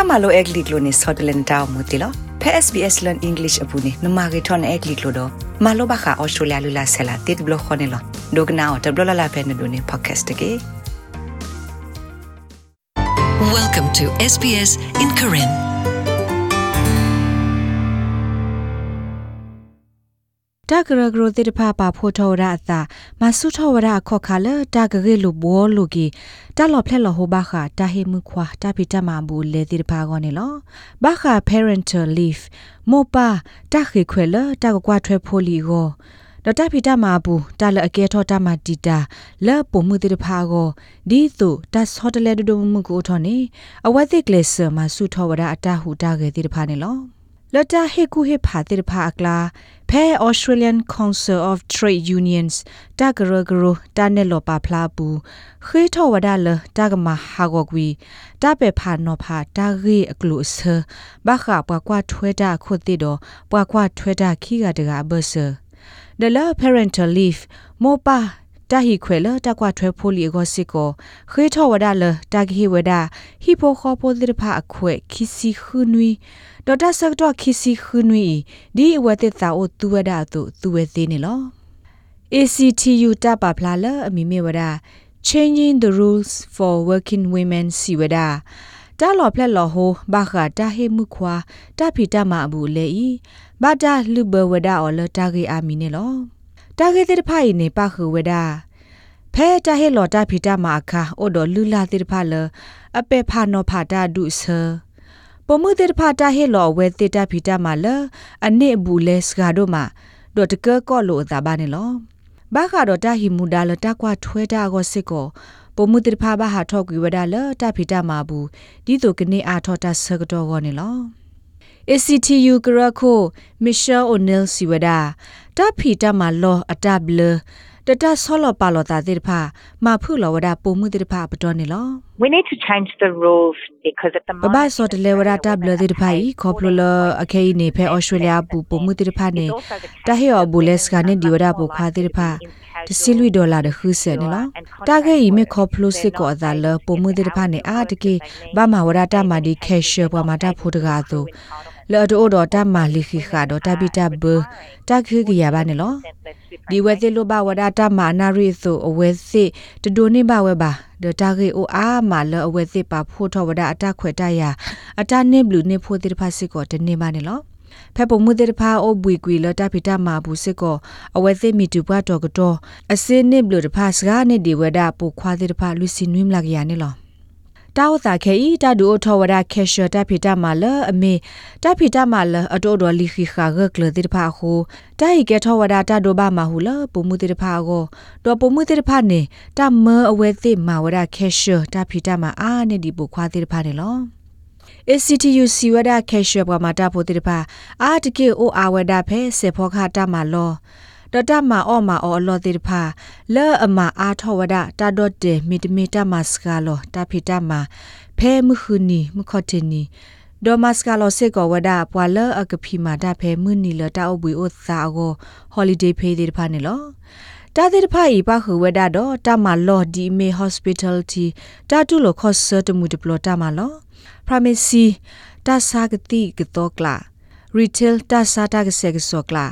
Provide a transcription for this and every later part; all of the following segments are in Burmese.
တာမလိုအက်လီကလိုနေဆော့တလန်တောင်းမူတီလောဖဲ SBS learn english အပူနေနမဂေထွန်အက်လီကလိုတော့မလိုဘခါအော်စတြေးလျလူလာဆလာတစ်ဘလခွန်နေလောဒိုကနာတဘလလာဖဲနေဒိုနေ podcast တကေ Welcome to SBS in Karen. တဂရဂရတိတဖပါဖိုထောရအသာမဆုထောရခော့ခါလတဂရေလူဘောလူကီတလော်ဖလက်လောဟဘာခာတဟေမှုခွာတပိတမဘူးလေတိတဖကောနေလောဘာခာ parental leave မောပါတခေခွဲလတကကွာထွဲဖိုလီကိုဒတပိတမဘူးတလအကဲထောတမတီတာလဲပုံမှုတိတဖကောဒီတုတတ်ဟောတလေဒုမှုကိုထောနေအဝတ်တိကလစ်မဆုထောရအတဟုတဂေတိတဖနေလော လတဟေကူဟေဖာတိဖာအကလာဖဲ Australian Council of Trade Unions တဂရဂရတနဲလောပါဖလာပူခေထောဝဒါလတဂမဟာဂောကွီတပေဖာနောဖာတဂေအကလုဆဘခပွားကွာထွဲတာခုတိတော့ပွားကွာထွဲတာခိကတကဘဆဒလ parental leave မောပါတာဟီခွေလတကွာထွဲဖိုလီကိုစစ်ကိုခေထောဝဒါလတဂဟီဝဒါဟီပိုခေါ်ပိုတိဖာအခွဲခီစီခူနွီ ဒေါ်တာဆက်တော့ခီစီခူနွီဒီအဝတ်တဲ့တာအိုသူဝဒါသူသူဝဲသေးနေလော ACTU တပါဖလာလအမီမေဝဒါ changing the rules for working women စီဝဒါတာလော်ဖလက်လော်ဟိုဘာခတာဟေမှုခွာတဖီတမအဘူးလေဤဘာတာလူဘဝဒါအော်လတာဂေအာမီနေလောတာဂေတဲ့ဖိုင်နေပါခဝဒါဖဲတာဟေလော်တာဖီတမအခါအိုဒလူလာတဲ့ဖာလအပေဖာနောဖာတာဒုဆာ ပမှုတေတဖာတာဟေလောဝဲတေတာဖီတာမလအနစ်ဘူးလဲစကားတို့မှာဒေါ်တကကောလို့သာပါနေလောဘာခါတော့တာဟီမူဒါလတာကွာထွဲတာကိုစစ်ကိုပမှုတေတဖာဘာဟာထောက်ကွေဝဒါလတာဖီတာမှာဘူးဒီတို့ကနေအားထောတာဆကတော့ကောနေလော ACTU ကရခို Michelle O'Neil Siwada တာဖီတာမှာလောအတဘလ တတဆောလပါလောတာတိဖာမဖုလောဝဒပုံမှုတိဖာပတော်နေလော We need to change the rules because at the ဘ moment ဘဆောတလေဝဒတာဘလတိဖာဤခေါပလလအခေနေဖဲဩစတြေးလျပူပုံမှုတိဖာနေတဟေောဘူလက်စကနေဒီဝဒပူခါတိဖာတစီလူဒေါ်လာတခုစဲနေလောတာဂေဤမေခေါပလုစစ်ကောအသာလပုံမှုတိဖာနေအာတကေဘာမဝဒတာမာဒီကက်ရှပမာတာဖိုတကာသို့ လော်ဒိုဒေါ်တာမာလီခိခါဒေါ်တာဘီတာဘတာခိကရပါနေလောဒီဝဲတိလိုဘဝဒတာမာနာရီဆိုအဝဲစစ်တဒိုနေဘဝဲပါဒတာဂေအိုအာမာလအဝဲစစ်ပါဖိုထောဝဒအတခွဲတရအတနေဘလူနေဖိုတိဖာစစ်ကောတနေပါနေလောဖက်ပုံမှုတဲ့ဖာအိုဘွေကွေလတာဖီတာမာဘူးစစ်ကောအဝဲစစ်မီတူဘွားတော်ကတော့အစင်းနေဘလူတဖာစကားနေဒီဝဲတာပူခွာတဲ့ဖာလူစီနွိမလာကရနေလော တာဝတာခေဤတဒူထောဝဒခေရှတာဖီတာမာလအမေတဖီတာမာလအတိုတော်လီခိခါဂကလတိဖာခုတိုင်ကေထောဝဒတာဒိုဘာမဟုလပုံမှုတိဖာကိုတော့ပုံမှုတိဖာနေတမအဝဲသိမာဝဒခေရှတာဖီတာမာအာနေဒီပုခွာတိဖာနေလော ACTU စီဝဒခေရှဘမတာပိုတိဖာအာတကေအိုအာဝဒဖဲစေဖောခတာမာလော တတမအောမအောအလောတိဖာလဲအမအားထောဝဒတာဒတ်တေမီတမီတမစကာလောတာဖီတမဖဲမှုခုနီမခတ်နီဒေါ်မစကာလောစေကောဝဒပွာလအကဖီမာတာဖဲမှုနီလတာအဘွေဥသာကိုဟော်လီဒေးဖေးတိဖာနေလောတာတိဖာဤပါခဝဒတော့တမလော်ဒီမေ hospitality တာတုလခော့ဆတ်မှုဒပလတာမလော pharmacy တာစာဂတိကတော့ကလာ retail တာစာတာကစေကစောကလာ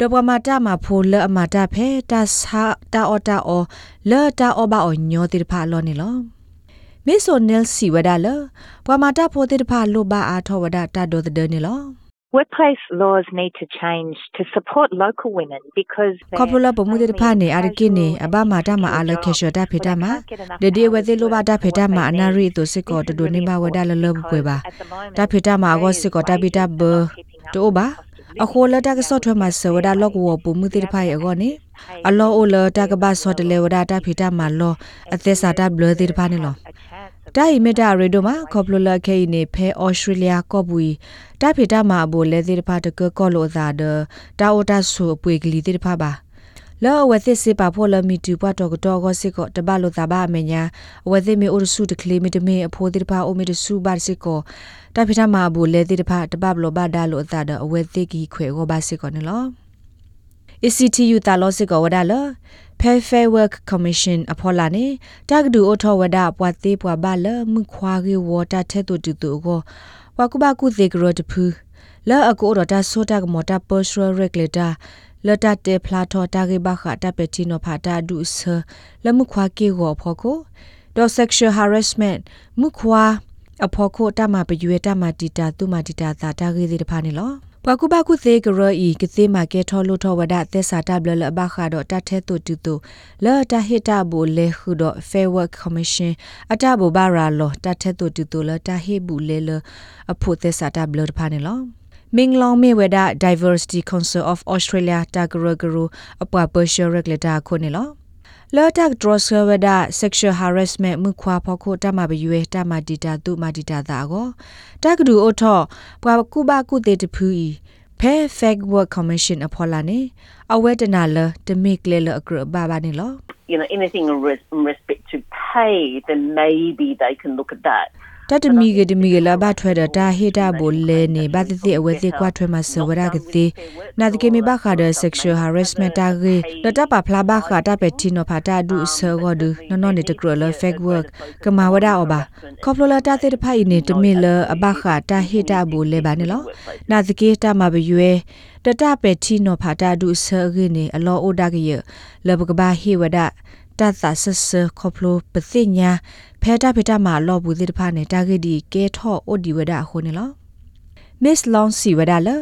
တပမာတာမှာဖိုလအမာတာဖဲတာစာတာအော်တာအော်လော်တာအော်ဘာအော်ညောတိဖာလောနေလောမေဆိုနယ်စီဝဒါလပဝမာတာဖိုတိဖာလိုဘာအာထောဝဒါတာဒိုဒနေလော workplace laws need to change to support local women because ခေါပလပမှုတဲ့ဖာနေအရကိနေအဘမာတာမအားလခေရှတာဖေတာမဒဒီဝဲသေးလိုဘာတာဖေတာမ အနာရီတုစစ်ကောတဒိုနေမဝဒါလလဘွေပါတာဖေတာမအကောစစ်ကောတာပိတာဘတိုဘာအခိုလတာကဆော့ထွဲမှာဆဝဒါလော့ကဝပမှုတိဖိုင်အကောနေအလောအိုလတာကဘာဆော့တလေဝဒါတာဖိတာမှာလောအသက်စာတာဘလတိဖာနေလောတိုင်မီတာရေဒိုမှာကောပလလခေနေဖဲဩစတြေးလျကော့ဘူတာဖိတာမှာဘိုလေတိဖာတကကောလိုသာဒတာအိုတာဆူအပွေကလေးတိဖာပါ လောဝသစ်စပါဖို့လမီတူပတ်တော့တော့ကိုစစ်ကိုတပတ်လို့သာပါမညာဝသစ်မီအိုရစုတကလေးမီတမင်အဖိုးတိဖာအိုမီတစုပါစစ်ကိုတဖိထမဘူးလေတိတဖတပဘလဘဒါလို့အသာဒအဝဲသိကီခွေကိုပါစစ်ကောနော် ACTU တာလောစစ်ကောဝဒါလ Fair Fair Work Commission အဖော်လာနေတကဒူအထောဝဒါပွားသေးပွားပါလမှုခွာကေဝတာထဲတူတူကိုဝကုဘကုသေးကရတဖူလာအကိုရတာဆိုတာကမတာ personal regulator လတတေဖလာထောတာဂေဘခတာပတီနိုဖာတာဒုဆလမှုခွာကေကိုဖော်ကိုဒေါ် sexual harassment မှုခွာအဖော်ကိုတမပရွေတမတီတာသူမတီတာသာတာဂေဒီတဖာနေလောပကုဘကုသေးကရဤကသေးမကဲထောလို့ထောဝဒသက်စာတဘလလဘခါတော့တထဲတူတူတူလော်တဟိတဘူလေခုတော့ fair work commission အတဘူဘာရာလောတထဲတူတူတူလော်တဟိဘူးလေလအဖို့သက်စာတဘလတဖာနေလော Ming Long Me Weda Diversity Council of Australia Tagaraguru apwa Persia regulator ko ne lo la tak drosser weda sexual harassment mu khwa pho kho ta ma byu ta ma dita tu ma dita da go tak du o tho pwa ku ba ku te tu phu yi Fair Fact Work Commission aphola ne awedana la de make le la agro ba ba ne lo you know, anything in, res- in respect to pay, then maybe they can look at that. တတမီကတမီကလာဘထွဲတာတာဟေတာဘိုလဲနေဘာတိတိအဝဲတိကွာထွဲမှာစဝရကတိနာတကေမီဘခါဒ sexual harassment တာဂေလတပဖလာဘခါတာပက်တီနိုဖာတာဒုဆောဂဒနနောနေတကရလ fake work ကမာဝဒအဘခေါပလလတာတေတဖိုင်နေတမီလအဘခါတာဟေတာဘိုလဲပါနေလောနာတကေတာမဘယွေတတပက်တီနိုဖာတာဒုဆောဂေနေအလောအိုဒါကရလဘကဘာဟေဝဒ တတ်သာဆဆခေါပလိုပသိညာဖဲတာဖေတာမှာလော့ဘူးတိတဖာနေတာဂေဒီကဲထော့အိုဒီဝဒခုန်လော Miss Long si wada la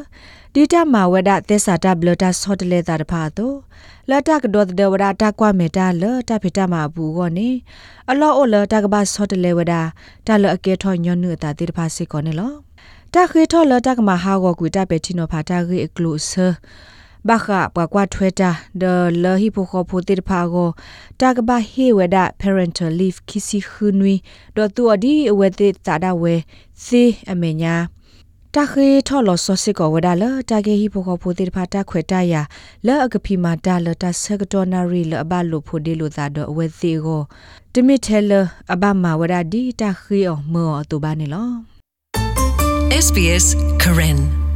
data ma wada tesa ta blota sot le ta pha to la ta ka do de wada ta kwa me ta la ta phita ma bu go ne a lo o la ta ka ba sot le wada ta la a ke tho nyon nu ta ti pha se ko ne lo ta khe tho la ta ka ma ha go ku ta pe ti no pha ta ge closer ဘာခပွားကွာထွဲတာဒလဟီပိုခိုဖိုတိဖာကိုတာကဘာဟေဝဒ parental leave ခီစီခနွီဒေါ်တူအဒီအဝဲတိတာဒဝဲစီအမေညာတာခေထော်လောဆောစစ်ကောဝဒါလတာကေဟီပိုခိုဖိုတိဖာတာခွေတာယာလအကဖီမာတာလတာဆကတော်နာရီလအဘလိုဖိုဒီလိုသာတော့အဝဲစီကိုတမီထဲလအဘမာဝဒါဒီတာခေအောမောအတူပါနေလော SBS Karen